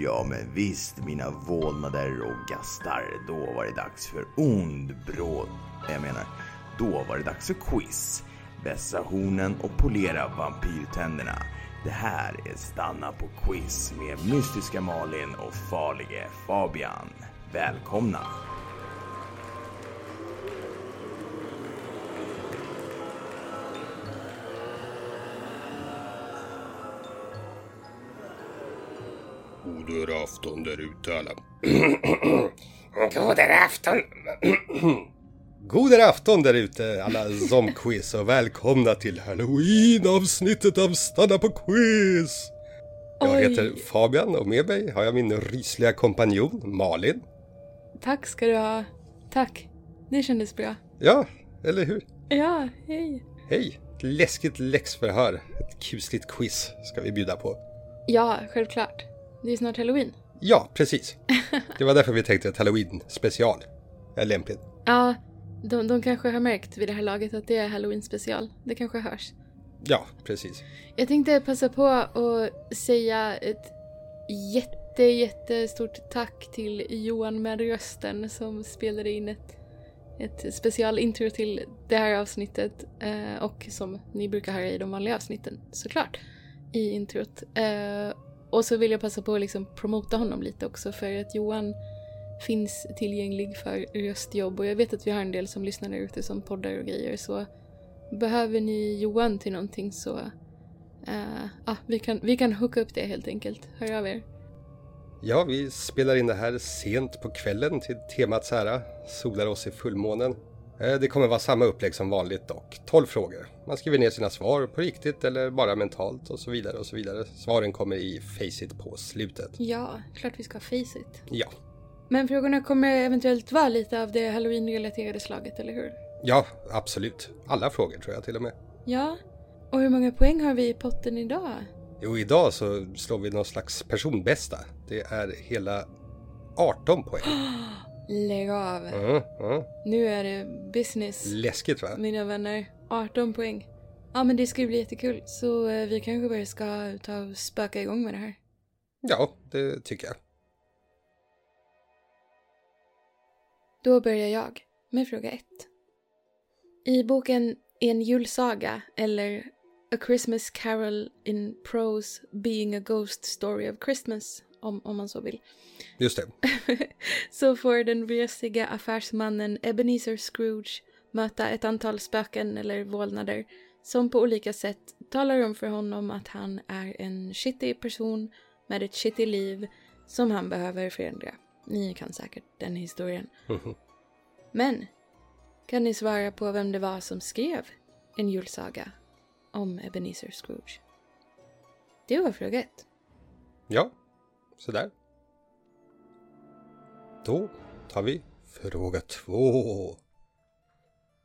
Ja men visst mina vålnader och gastar. Då var det dags för ond bråd. Jag menar, då var det dags för quiz. Vässa hornen och polera vampyrtänderna. Det här är Stanna på quiz med mystiska Malin och farlige Fabian. Välkomna! God afton där ute alla. God afton. God afton där ute alla zomquiz och välkomna till halloween-avsnittet av Stanna på quiz. Jag Oj. heter Fabian och med mig har jag min rysliga kompanjon Malin. Tack ska du ha. Tack. Det kändes bra. Ja, eller hur? Ja, hej. Hej! Ett läskigt läxförhör. Ett kusligt quiz ska vi bjuda på. Ja, självklart. Det är snart halloween. Ja, precis. Det var därför vi tänkte att halloween special är lämpligt. Ja, de, de kanske har märkt vid det här laget att det är halloween special. Det kanske hörs. Ja, precis. Jag tänkte passa på att säga ett jätte, jättestort tack till Johan med rösten som spelade in ett, ett specialintro till det här avsnittet eh, och som ni brukar höra i de vanliga avsnitten såklart i introt. Och så vill jag passa på att liksom promota honom lite också för att Johan finns tillgänglig för röstjobb och jag vet att vi har en del som lyssnar där ute som poddar och grejer så behöver ni Johan till någonting så Uh, ah, vi, kan, vi kan hooka upp det helt enkelt. Hör av er. Ja, vi spelar in det här sent på kvällen till temats ära. Solar oss i fullmånen. Eh, Det kommer vara samma upplägg som vanligt dock. 12 frågor. Man skriver ner sina svar på riktigt eller bara mentalt och så vidare och så vidare. Svaren kommer i Faceit på slutet. Ja, klart vi ska ha Faceit. Ja. Men frågorna kommer eventuellt vara lite av det halloween-relaterade slaget, eller hur? Ja, absolut. Alla frågor tror jag till och med. Ja. Och hur många poäng har vi i potten idag? Jo, idag så slår vi någon slags personbästa. Det är hela 18 poäng. Lägg av. Mm, mm. Nu är det business, Läskigt va? mina vänner. 18 poäng. Ja, men det ska ju bli jättekul. Så eh, vi kanske bara ska ta och spöka igång med det här. Ja, det tycker jag. Då börjar jag med fråga ett. I boken En julsaga, eller A Christmas Carol in Prose Being a Ghost Story of Christmas, om, om man så vill, Just det. så får den vresiga affärsmannen Ebenezer Scrooge möta ett antal spöken eller vålnader som på olika sätt talar om för honom att han är en shitty person med ett shitty liv som han behöver förändra. Ni kan säkert den historien. Men kan ni svara på vem det var som skrev en julsaga om Ebenezer Scrooge? Det var fråga ett. Ja, sådär. Då tar vi fråga två.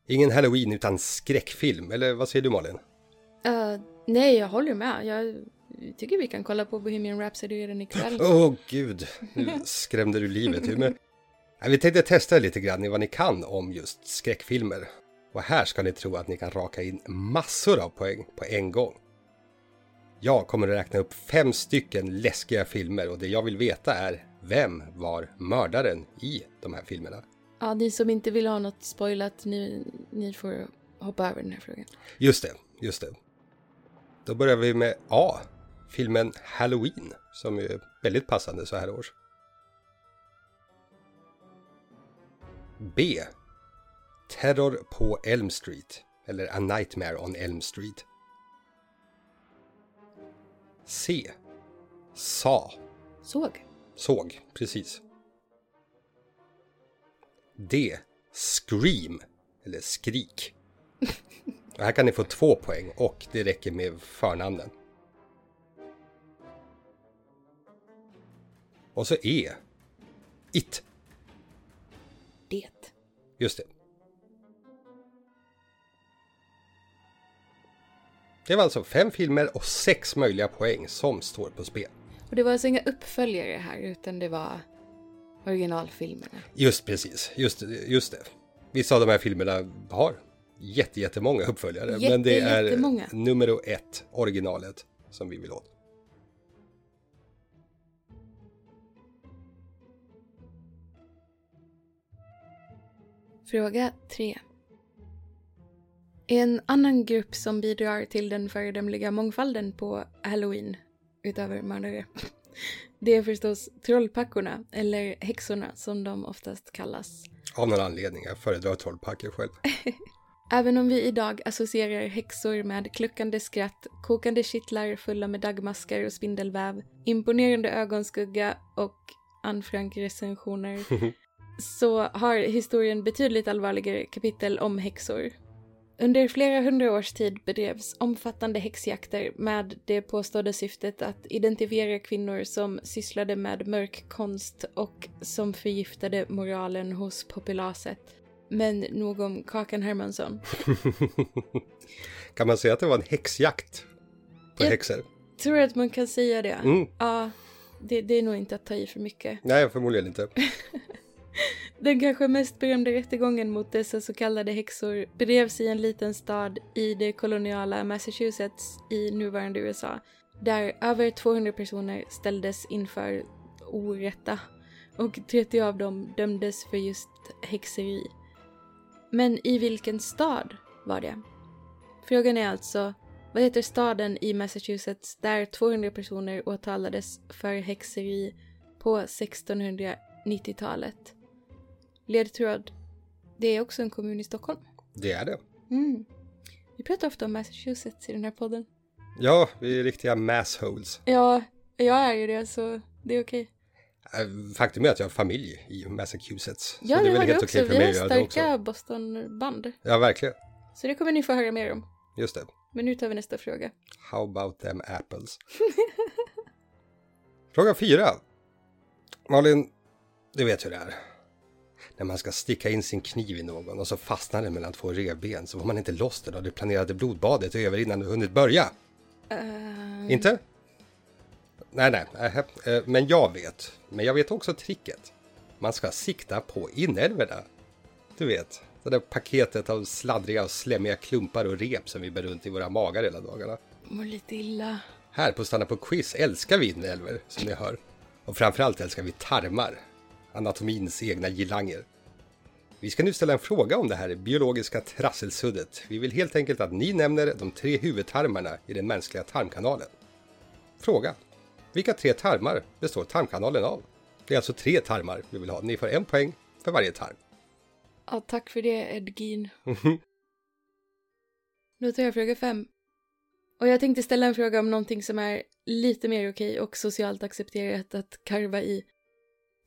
Ingen halloween utan skräckfilm, eller vad säger du Malin? Uh, nej, jag håller med. Jag tycker vi kan kolla på Bohemian Rhapsody redan ikväll. Åh gud, nu skrämde du livet ur mig. Vi tänkte testa lite grann i vad ni kan om just skräckfilmer. Och här ska ni tro att ni kan raka in massor av poäng på en gång. Jag kommer att räkna upp fem stycken läskiga filmer och det jag vill veta är vem var mördaren i de här filmerna? Ja, ni som inte vill ha något spoilat, ni, ni får hoppa över den här frågan. Just det, just det. Då börjar vi med A. Filmen Halloween, som är väldigt passande så här års. B. Terror på Elm Street, eller A Nightmare on Elm Street. C. Sa. Såg. Såg, precis. D. Scream, eller skrik. Här kan ni få två poäng och det räcker med förnamnen. Och så E. It, Det. just det. Det var alltså fem filmer och sex möjliga poäng som står på spel. Och det var alltså inga uppföljare här, utan det var originalfilmerna. Just precis, just, just det. Vissa av de här filmerna har jätte, jättemånga uppföljare. Jätte, men det är jättemånga. nummer ett, originalet, som vi vill åt. Fråga 3. En annan grupp som bidrar till den föredömliga mångfalden på Halloween, utöver mördare, det är förstås trollpackorna, eller häxorna som de oftast kallas. Av någon anledning, jag föredrar trollpacker själv. Även om vi idag associerar häxor med kluckande skratt, kokande kittlar fulla med daggmaskar och spindelväv, imponerande ögonskugga och Anne-Frank-recensioner så har historien betydligt allvarligare kapitel om häxor. Under flera hundra års tid bedrevs omfattande häxjakter med det påstådda syftet att identifiera kvinnor som sysslade med mörk konst och som förgiftade moralen hos populaset. Men nog om Kakan Hermansson. kan man säga att det var en häxjakt på Jag- häxor? Tror att man kan säga det? Mm. Ja, det, det är nog inte att ta i för mycket. Nej, förmodligen inte. Den kanske mest berömda rättegången mot dessa så kallade häxor bedrevs i en liten stad i det koloniala Massachusetts i nuvarande USA. Där över 200 personer ställdes inför orätta och 30 av dem dömdes för just häxeri. Men i vilken stad var det? Frågan är alltså, vad heter staden i Massachusetts där 200 personer åtalades för häxeri på 1690-talet? Ledtråd. Det är också en kommun i Stockholm. Det är det. Mm. Vi pratar ofta om Massachusetts i den här podden. Ja, vi är riktiga massholes. Ja, jag är ju det så det är okej. Äh, Faktum är att jag har familj i Massachusetts. Ja, så det är väl har helt okej för Vi mig har att göra det starka. Boston-band. Ja, verkligen. Så det kommer ni få höra mer om. Just det. Men nu tar vi nästa fråga. How about them apples? Fråga fyra. Malin, du vet hur det är. När man ska sticka in sin kniv i någon och så fastnar den mellan två revben så får man inte loss den och det planerade blodbadet är över innan du hunnit börja. Uh, Inte? Nej, nej. Eh, men jag vet. Men jag vet också tricket. Man ska sikta på inälvorna. Du vet, det där paketet av sladdriga och slemmiga klumpar och rep som vi bär runt i våra magar hela dagarna. mår lite illa. Här på Stanna på Quiz älskar vi inälvor, som ni hör. Och framförallt älskar vi tarmar. Anatomins egna gillanger. Vi ska nu ställa en fråga om det här biologiska trasselsuddet. Vi vill helt enkelt att ni nämner de tre huvudtarmarna i den mänskliga tarmkanalen. Fråga. Vilka tre tarmar består tarmkanalen av? Det är alltså tre tarmar vi vill ha. Ni får en poäng för varje tarm. Ja, tack för det Edgin. Då tar jag fråga fem. Och jag tänkte ställa en fråga om någonting som är lite mer okej och socialt accepterat att karva i.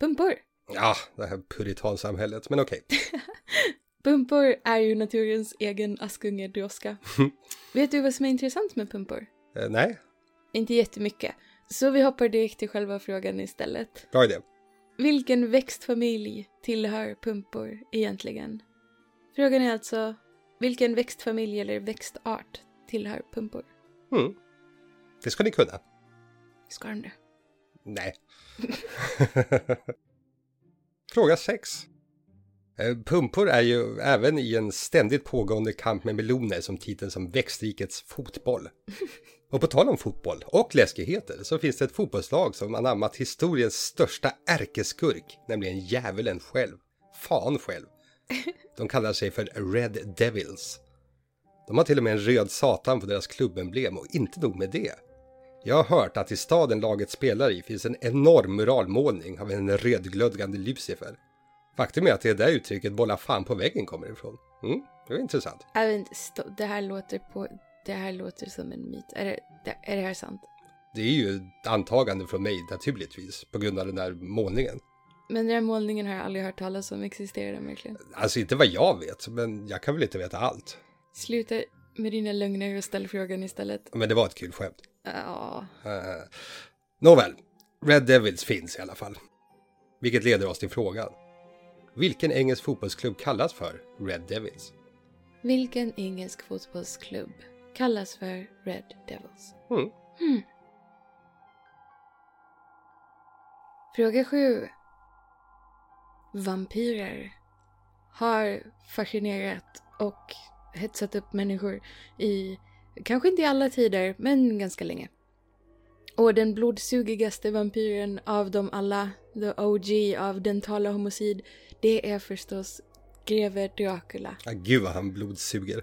Pumpor. Ja, det här puritansamhället, men okej. Pumpor är ju naturens egen askunge droska. Vet du vad som är intressant med pumpor? Eh, nej, Inte jättemycket. Så vi hoppar direkt till själva frågan istället. bra idé. Vilken växtfamilj tillhör pumpor egentligen? Frågan är alltså, vilken växtfamilj eller växtart tillhör pumpor? Mm. Det ska ni kunna. Ska den det? Nej. Fråga 6. Pumpor är ju även i en ständigt pågående kamp med meloner som titeln som växtrikets fotboll. Och på tal om fotboll och läskigheter så finns det ett fotbollslag som anammat historiens största ärkeskurk, nämligen djävulen själv. Fan själv. De kallar sig för Red Devils. De har till och med en röd satan på deras klubbemblem och inte nog med det. Jag har hört att i staden laget spelar i finns en enorm muralmålning av en rödglödgande Lucifer. Faktum är att det är där uttrycket bolla fan på väggen kommer ifrån. Mm, det är intressant. Stå- det här låter på... Det här låter som en myt. Är det, det, är det här sant? Det är ju ett antagande från mig naturligtvis på grund av den där målningen. Men den här målningen har jag aldrig hört talas om. Existerar den verkligen? Alltså inte vad jag vet, men jag kan väl inte veta allt. Sluta med dina lögner och ställ frågan istället. Men det var ett kul skämt. Ja, Uh, nåväl, Red Devils finns i alla fall. Vilket leder oss till frågan. Vilken engelsk fotbollsklubb kallas för Red Devils? vilken engelsk fotbollsklubb kallas för Red Devils? Mm. Hmm. Fråga sju. Vampyrer har fascinerat och hetsat upp människor i, kanske inte i alla tider, men ganska länge. Och den blodsugigaste vampyren av dem alla, the OG av dentala homicid, det är förstås greve Dracula. Ja, gud vad han blodsuger.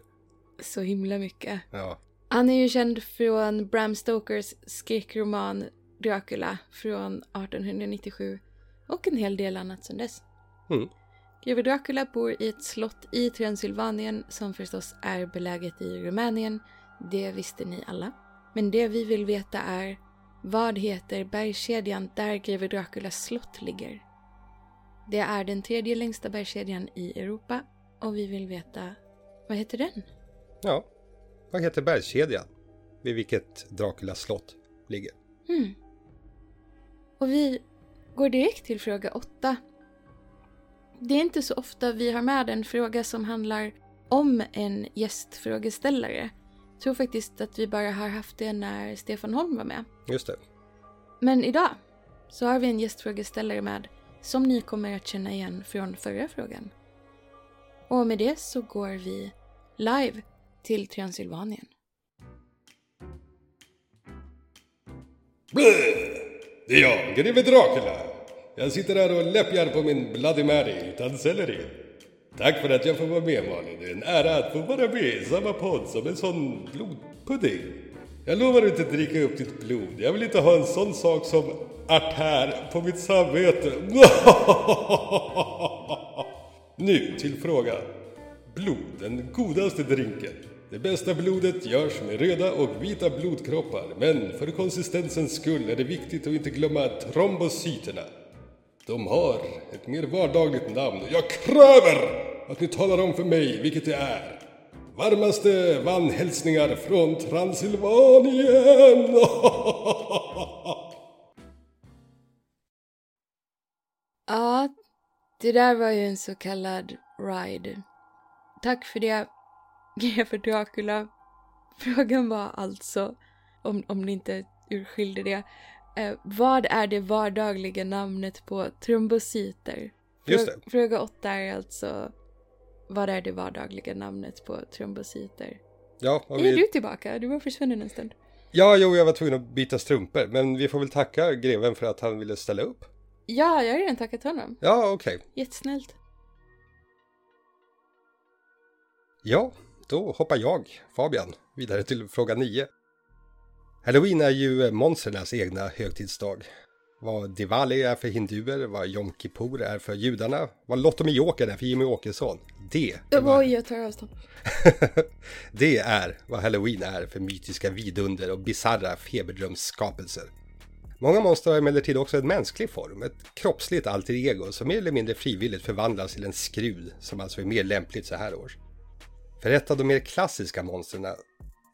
Så himla mycket. Ja. Han är ju känd från Bram Stokers skräckroman Dracula från 1897 och en hel del annat sedan dess. Mm. Greve Dracula bor i ett slott i Transylvanien som förstås är beläget i Rumänien. Det visste ni alla. Men det vi vill veta är vad heter bergskedjan där greve Draculas slott ligger? Det är den tredje längsta bergskedjan i Europa och vi vill veta vad heter den? Ja. Vad heter bergskedjan? Vid vilket Draculas slott ligger? Hmm. Och vi går direkt till fråga åtta. Det är inte så ofta vi har med en fråga som handlar om en gästfrågeställare. Tror faktiskt att vi bara har haft det när Stefan Holm var med. Just det. Men idag så har vi en gästfrågeställare med som ni kommer att känna igen från förra frågan. Och med det så går vi live till Transylvanien. Blä! Det är jag, greve Dracula. Jag sitter här och läppjar på min Bloody Mary utan selleri. Tack för att jag får vara med Malin. Det är en ära att få vara med i samma podd som en sån blodpudding. Jag lovar att inte dricka upp ditt blod. Jag vill inte ha en sån sak som artär på mitt samvete. nu till frågan. Blod, den godaste drinken. Det bästa blodet görs med röda och vita blodkroppar, men för konsistensens skull är det viktigt att inte glömma trombocyterna. De har ett mer vardagligt namn och jag kräver att ni talar om för mig vilket det är. Varmaste vannhälsningar från Transylvanien! Ja, det där var ju en så kallad ride. Tack för det, greve Dracula. Frågan var alltså, om, om ni inte urskilde det, eh, vad är det vardagliga namnet på trombocyter? Just det. Fråga åtta är alltså, vad är det vardagliga namnet på trombocyter? Ja, och Är vi... du tillbaka? Du var försvunnen en stund. ja, jo, jag var tvungen att byta strumpor, men vi får väl tacka greven för att han ville ställa upp. Ja, jag har redan tackat honom. Ja, okej. Jättesnällt. Ja, då hoppar jag, Fabian, vidare till fråga 9. Halloween är ju monsternas egna högtidsdag. Vad Diwali är för hinduer, vad Jom Kippur är för judarna, vad Lotto med Jokern är för Jimmy Åkesson. Det Oj, jag tar avstånd. det är vad Halloween är för mytiska vidunder och bisarra feberdrömsskapelser. Många monster har emellertid också en mänsklig form, ett kroppsligt alter ego som mer eller mindre frivilligt förvandlas till en skrud som alltså är mer lämpligt så här års. För ett av de mer klassiska monstren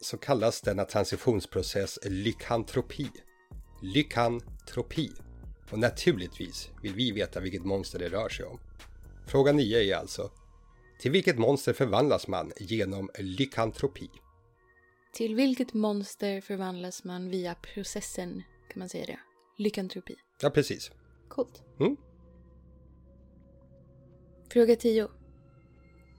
så kallas denna transitionsprocess lykantropi. Lykantropi. Och naturligtvis vill vi veta vilket monster det rör sig om. Fråga 9 är alltså Till vilket monster förvandlas man genom lykantropi? Till vilket monster förvandlas man via processen, kan man säga det? Lykantropi. Ja, precis. Coolt. Mm. Fråga 10.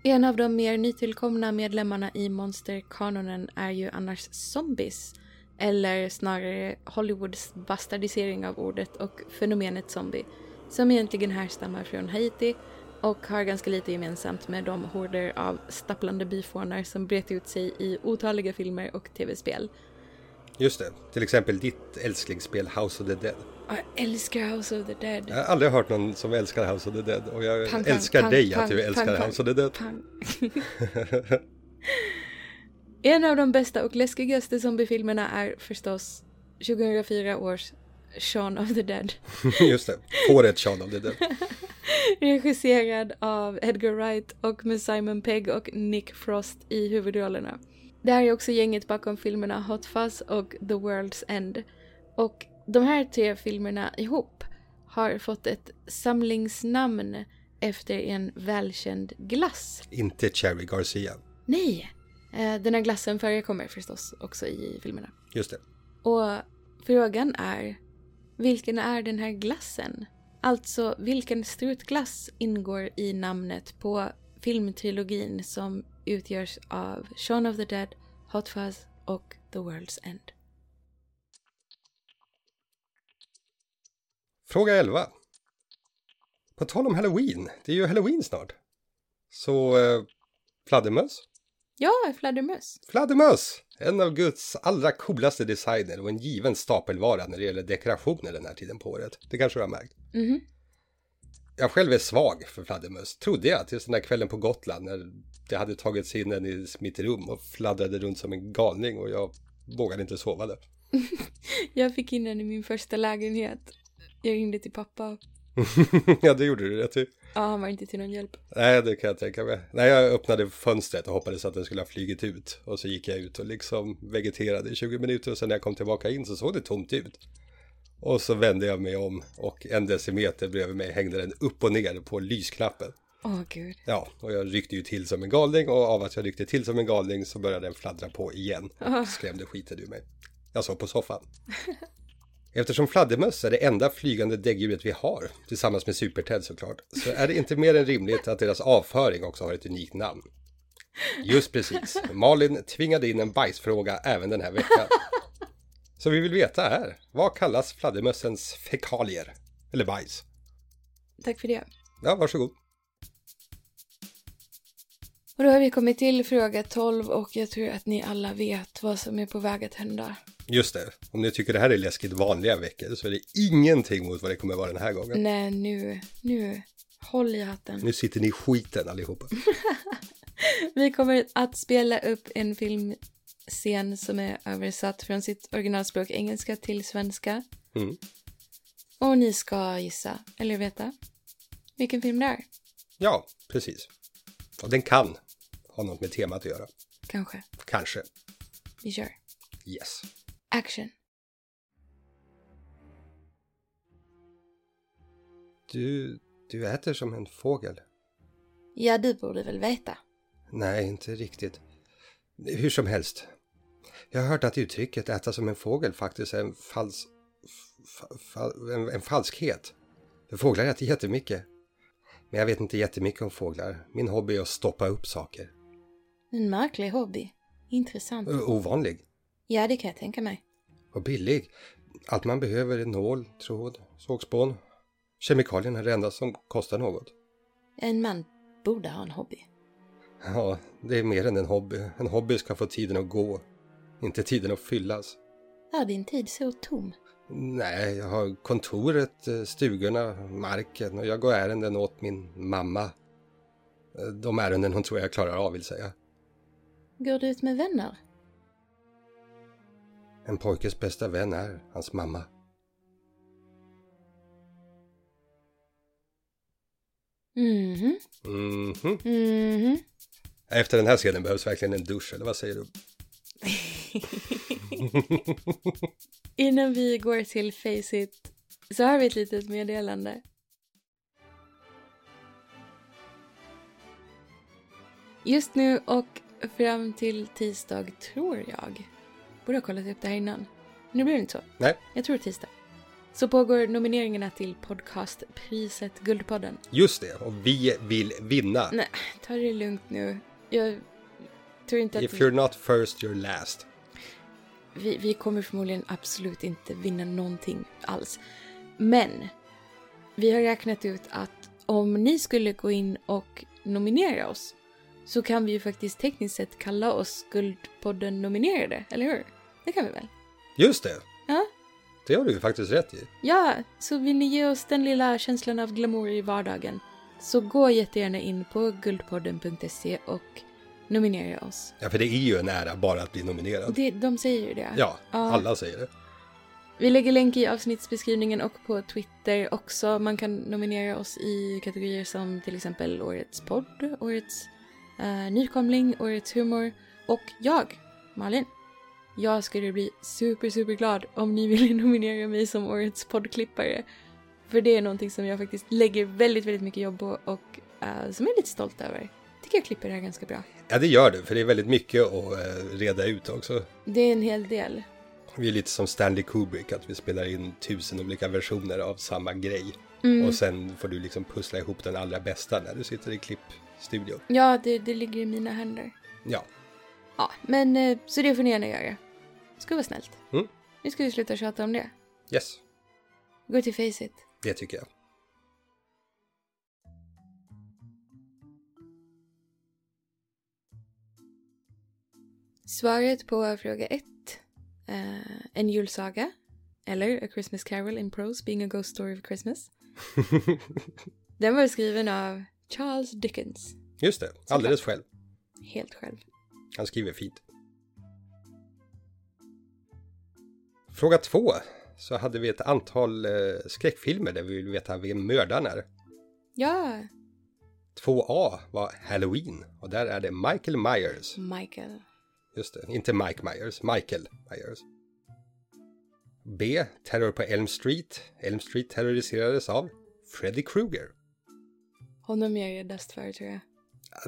En av de mer nytillkomna medlemmarna i monsterkanonen är ju annars zombies. Eller snarare Hollywoods bastardisering av ordet och fenomenet zombie. Som egentligen härstammar från Haiti och har ganska lite gemensamt med de horder av stapplande byfånar som brett ut sig i otaliga filmer och tv-spel. Just det. Till exempel ditt älsklingsspel House of the Dead. Jag älskar House of the Dead. Jag har aldrig hört någon som älskar House of the Dead och jag Pang, älskar pang, dig pang, att du älskar. House of the Dead. En av de bästa och läskigaste zombiefilmerna är förstås 2004 års Shaun of the Dead. Just det. Fåret Shaun of the Dead. Regisserad av Edgar Wright och med Simon Pegg och Nick Frost i huvudrollerna. Det här är också gänget bakom filmerna Hot Fuzz och The World's End. Och de här tre filmerna ihop har fått ett samlingsnamn efter en välkänd glass. Inte Cherry Garcia. Nej! Eh, Den här glassen förekommer förstås också i filmerna. Just det. Och frågan är, vilken är den här glassen? Alltså, vilken strutglass ingår i namnet på filmtrilogin som utgörs av Shaun of the Dead, Hot Fuzz och The World's End? Fråga 11. På tal om halloween, det är ju halloween snart. Så eh, fladdermöss? Ja, fladdermöss. Fladdermöss! En av Guds allra coolaste designer och en given stapelvara när det gäller dekorationer den här tiden på året. Det kanske du har märkt. Mhm. Jag själv är svag för fladdermöss, trodde jag, tills den där kvällen på Gotland när det hade tagit sig in en i mitt rum och fladdrade runt som en galning och jag vågade inte sova där. Jag fick in den i min första lägenhet. Jag ringde till pappa. ja, det gjorde du rätt i. Ja, han var inte till någon hjälp. Nej, det kan jag tänka mig. Nej, jag öppnade fönstret och hoppades att den skulle ha flugit ut. Och så gick jag ut och liksom vegeterade i 20 minuter och sen när jag kom tillbaka in så såg det tomt ut. Och så vände jag mig om och en decimeter bredvid mig hängde den upp och ner på lysknappen. Åh gud. Ja, och jag ryckte ju till som en galning och av att jag ryckte till som en galning så började den fladdra på igen. Och skrämde skiten ur mig. Jag sov på soffan. Eftersom fladdermöss är det enda flygande däggdjuret vi har, tillsammans med Super-Ted såklart, så är det inte mer än rimligt att deras avföring också har ett unikt namn. Just precis, Malin tvingade in en bajsfråga även den här veckan. Så vi vill veta här, vad kallas fladdermössens fekalier? Eller bajs? Tack för det. Ja, varsågod. Och då har vi kommit till fråga 12 och jag tror att ni alla vet vad som är på väg att hända. Just det, om ni tycker det här är läskigt vanliga veckor så är det ingenting mot vad det kommer vara den här gången. Nej, nu, nu, håll i hatten. Nu sitter ni i skiten allihopa. Vi kommer att spela upp en filmscen som är översatt från sitt originalspråk engelska till svenska. Mm. Och ni ska gissa, eller veta, vilken film det är. Ja, precis. Och den kan ha något med temat att göra. Kanske. Kanske. Vi kör. Yes. Action. Du, du äter som en fågel. Ja, du borde väl veta. Nej, inte riktigt. Hur som helst. Jag har hört att uttrycket äta som en fågel faktiskt är en fals... Fa, fa, en, en falskhet. För fåglar äter jättemycket. Men jag vet inte jättemycket om fåglar. Min hobby är att stoppa upp saker. En märklig hobby. Intressant. Ö, Ovanlig. Ja, det kan jag tänka mig. Och billig. Allt man behöver är nål, tråd, sågspån. Kemikalierna är det enda som kostar något. En man borde ha en hobby. Ja, det är mer än en hobby. En hobby ska få tiden att gå. Inte tiden att fyllas. Är din tid så tom? Nej, jag har kontoret, eh, stugorna, marken och jag går ärenden åt min mamma. Eh, De ärenden hon tror jag klarar av vill säga. Går du ut med vänner? En pojkes bästa vän är hans mamma. Mhm. Mhm. Mhm. Efter den här scenen behövs verkligen en dusch, eller vad säger du? Innan vi går till Face It så har vi ett litet meddelande. Just nu och fram till tisdag tror jag. Borde ha kollat upp det här innan. Nu blir det inte så. Nej, Jag tror tisdag. Så pågår nomineringarna till podcastpriset Guldpodden. just det. Och vi vill vinna. Nej, ta det lugnt nu. Jag tror inte att If you're not first, you're last. vi, vi kommer förmodligen absolut inte vinna någonting alls. Men vi har räknat ut att om ni skulle gå in och nominera oss så kan vi ju faktiskt tekniskt sett kalla oss Guldpodden-nominerade, eller hur? Det kan vi väl? Just det. Ja. Det har du ju faktiskt rätt i. Ja, så vill ni ge oss den lilla känslan av glamour i vardagen så gå jättegärna in på guldpodden.se och nominera oss. Ja, för det är ju en ära bara att bli nominerad. Det, de säger ju det. Ja, Ja. alla säger det. Vi lägger länk i avsnittsbeskrivningen och på Twitter också. Man kan nominera oss i kategorier som till exempel Årets podd, Årets eh, nykomling, Årets humor och jag, Malin. Jag skulle bli super, super glad om ni ville nominera mig som Årets poddklippare. För det är någonting som jag faktiskt lägger väldigt, väldigt mycket jobb på och eh, som jag är lite stolt över. Tycker jag klipper det här ganska bra. Ja, det gör du, för det är väldigt mycket att eh, reda ut också. Det är en hel del. Vi är lite som Stanley Kubrick, att vi spelar in tusen olika versioner av samma grej. Mm. Och sen får du liksom pussla ihop den allra bästa när du sitter i klippstudion. Ja, det, det ligger i mina händer. Ja, Ja, men eh, så det får ni gärna göra. Ska vara snällt. Mm. Nu ska vi sluta tjata om det. yes. Gå till Faceit. Det tycker jag. Svaret på fråga ett. eh, en julsaga. Eller A Christmas Carol in Prose Being a Ghost Story of Christmas. Den var skriven av Charles Dickens. Just det, alldeles själv. Helt själv. Han skriver fint. Fråga två. Så hade vi ett antal eh, skräckfilmer där vi vill veta vem mördaren är. Ja, 2A var Halloween och där är det Michael Myers. Michael. Just det, inte Mike Myers, Michael Myers. B. Terror på Elm Street. Elm Street terroriserades av Freddy Krueger. Honom är jag räddast för tror jag.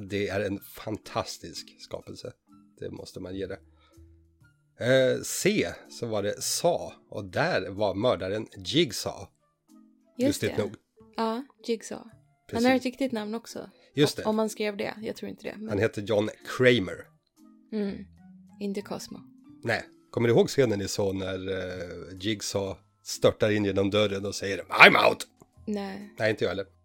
Det är en fantastisk skapelse. Det måste man ge det. Eh, C. Så var det Sa och där var mördaren Jigsaw. Just Lustigt det. nog. Ja, Jigsaw. Precis. Han har ett riktigt namn också. Just det. Om man skrev det. Jag tror inte det. Men, Han heter John Kramer. mm, inte Cosmo. Nej, kommer du ihåg scenen ni såg när uh, Jigsaw störtar in genom dörren och säger I'm out? Nej. Nej, inte jag heller.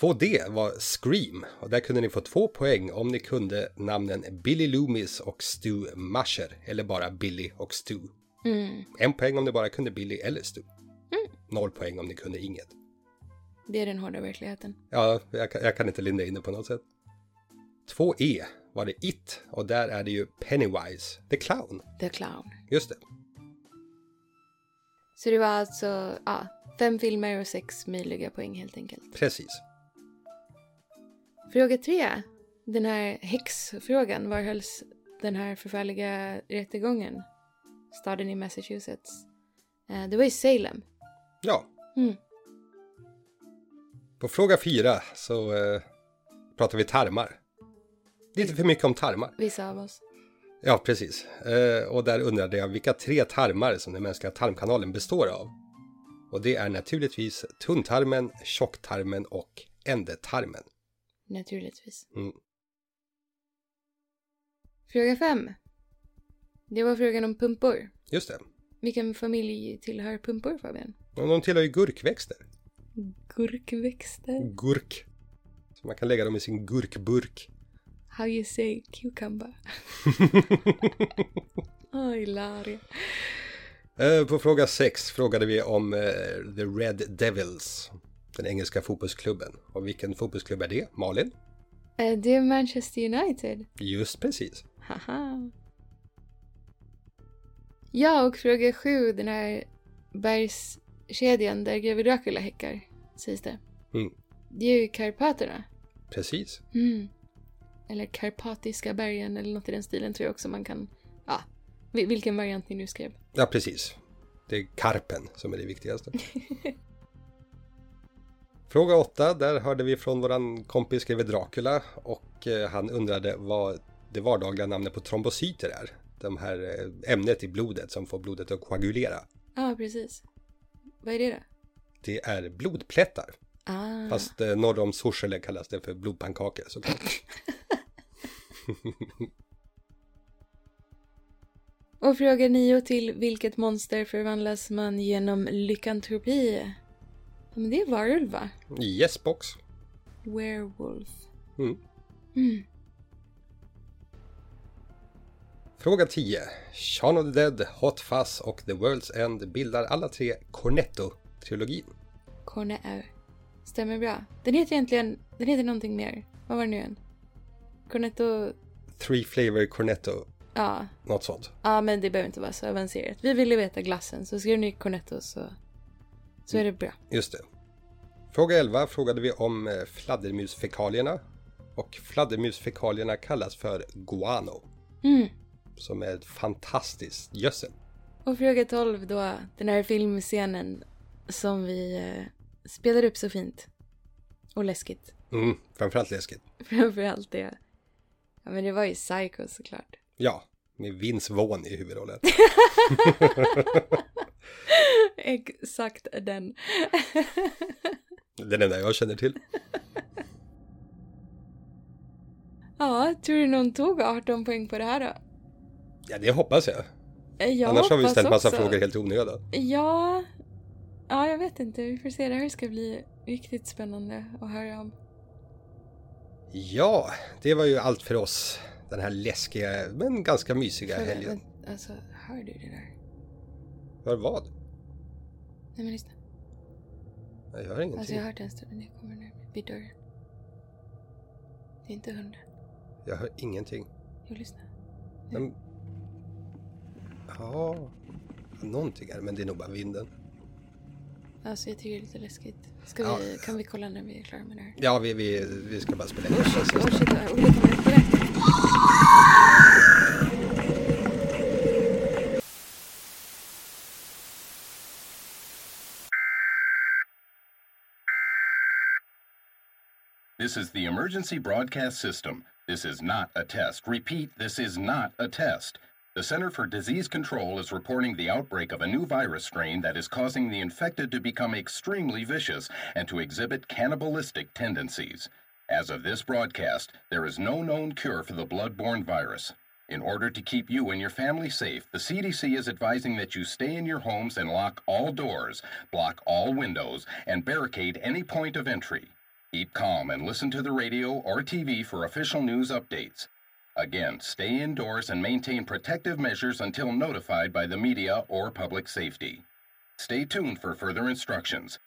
2D var Scream och där kunde ni få två poäng om ni kunde namnen Billy Loomis och Stu Masher eller bara Billy och Stu. Mm, En poäng om ni bara kunde Billy eller Stu. Noll poäng om ni kunde inget. det är den hårda verkligheten. Ja, jag kan, jag kan inte linda in det på något sätt. 2E var det It och där är det ju Pennywise, the clown. The Clown. Just det. Så det var alltså ja, fem filmer och sex möjliga poäng helt enkelt. Precis. Fråga tre. Den här häxfrågan. Var hölls den här förfärliga rättegången? Staden i Massachusetts. Eh, det var i Salem. Ja. Mm. På fråga fyra så eh, pratar vi tarmar. Lite för mycket om tarmar. Vissa av oss. Ja, precis. Eh, och där undrade jag vilka tre tarmar som den mänskliga tarmkanalen består av. Och det är naturligtvis tunntarmen, tjocktarmen och ändtarmen. Naturligtvis. Mm. Fråga fem. Det var frågan om pumpor. Just det. Vilken familj tillhör pumpor Fabian? Och de tillhör ju gurkväxter. Gurkväxter. Gurk. Så man kan lägga dem i sin gurkburk. How you say cucumber. Oj, Larry. Eh, På fråga 6 frågade vi om eh, The Red Devils. Den engelska fotbollsklubben. Och vilken fotbollsklubb är det? Malin? Eh, Det är Manchester United. Just precis. Haha. Ja, och fråga sju, den här bergskedjan där greve Dracula häckar, sägs det. Mm. Det är ju Karpaterna. Precis. Mm. Eller Karpatiska bergen eller något i den stilen tror jag också man kan... Ja, vil- vilken variant ni nu skrev. Ja, precis. Det är karpen som är det viktigaste. Fråga 8, där hörde vi från våran kompis greve Dracula och eh, han undrade vad det vardagliga namnet på trombocyter är. De här eh, ämnet i blodet som får blodet att koagulera. Ja, precis. Vad är det då? Det är blodplättar. Ah, Fast eh, norr om Sorsele kallas det för blodpannkakor såklart. och fråga nio till vilket monster förvandlas man genom lykantropi? Ja, men det är varulv va? Yes box. Werewolf. Mm. Mm. Fråga 10. Shaun of the Dead, Hot Fuzz och The World's End bildar alla tre Cornetto-trilogin. Cornetto. Stämmer bra. Den heter egentligen, den heter någonting mer. Vad var det nu igen? Cornetto, Three Flavor Cornetto, ja. något sånt. Ja, men det behöver inte vara så avancerat. Vi ville veta glassen, så skrev ni Cornetto så, så är det bra. Just det. Fråga 11 frågade vi om eh, fladdermusfekalierna. Och fladdermusfekalierna kallas för guano. Mm. Som är ett fantastiskt gödsel. Och fråga 12 då, den här filmscenen som vi eh, spelar upp så fint. Och läskigt. Mm, framförallt läskigt. Framförallt det. Ja, men det var ju Psycho såklart. Ja, med Vince Vaughn i huvudrollen. Exakt den. Den enda jag känner till. ja, tror du någon tog 18 poäng på det här då? Ja, det hoppas jag. Eh, Jag Annars har vi hoppas ställt massa också. frågor helt i onödan. Ja, Ja, jag vet inte. Vi får se. Det här ska bli riktigt spännande att höra om. Ja, det var ju allt för oss. Den här läskiga men ganska mysiga För- helgen. men, Alltså, hör du det där? För vad? Nej men lyssna. Jag hör Alltså ingenting. jag har hört en stund när jag kommer nu vid dörren. Det är inte hunden. Jag hör ingenting. Jo, lyssna. Men... Ja, någonting är det, men det är nog bara vinden. Alltså jag tycker det är lite läskigt. Ska Ja. vi, kan vi kolla när vi är klara med det här? Ja, vi, vi, vi ska bara spela in Oh det shit, oh shit, vad olika This is the emergency broadcast system. This is not a test. Repeat, this is not a test. The Center for Disease Control is reporting the outbreak of a new virus strain that is causing the infected to become extremely vicious and to exhibit cannibalistic tendencies. As of this broadcast, there is no known cure for the blood-borne virus. In order to keep you and your family safe, the CDC is advising that you stay in your homes and lock all doors, block all windows, and barricade any point of entry. Keep calm and listen to the radio or TV for official news updates. Again, stay indoors and maintain protective measures until notified by the media or public safety. Stay tuned for further instructions.